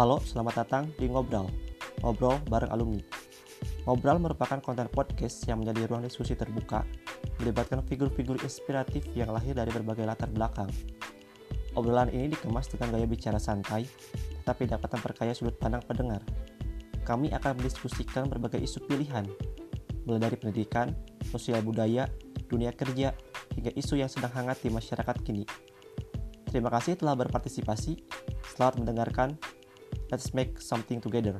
Halo, selamat datang di Ngobrol, ngobrol bareng alumni. Ngobrol merupakan konten podcast yang menjadi ruang diskusi terbuka, melibatkan figur-figur inspiratif yang lahir dari berbagai latar belakang. Obrolan ini dikemas dengan gaya bicara santai, tetapi dapat memperkaya sudut pandang pendengar. Kami akan mendiskusikan berbagai isu pilihan, mulai dari pendidikan, sosial budaya, dunia kerja, hingga isu yang sedang hangat di masyarakat kini. Terima kasih telah berpartisipasi. Selamat mendengarkan. Let's make something together.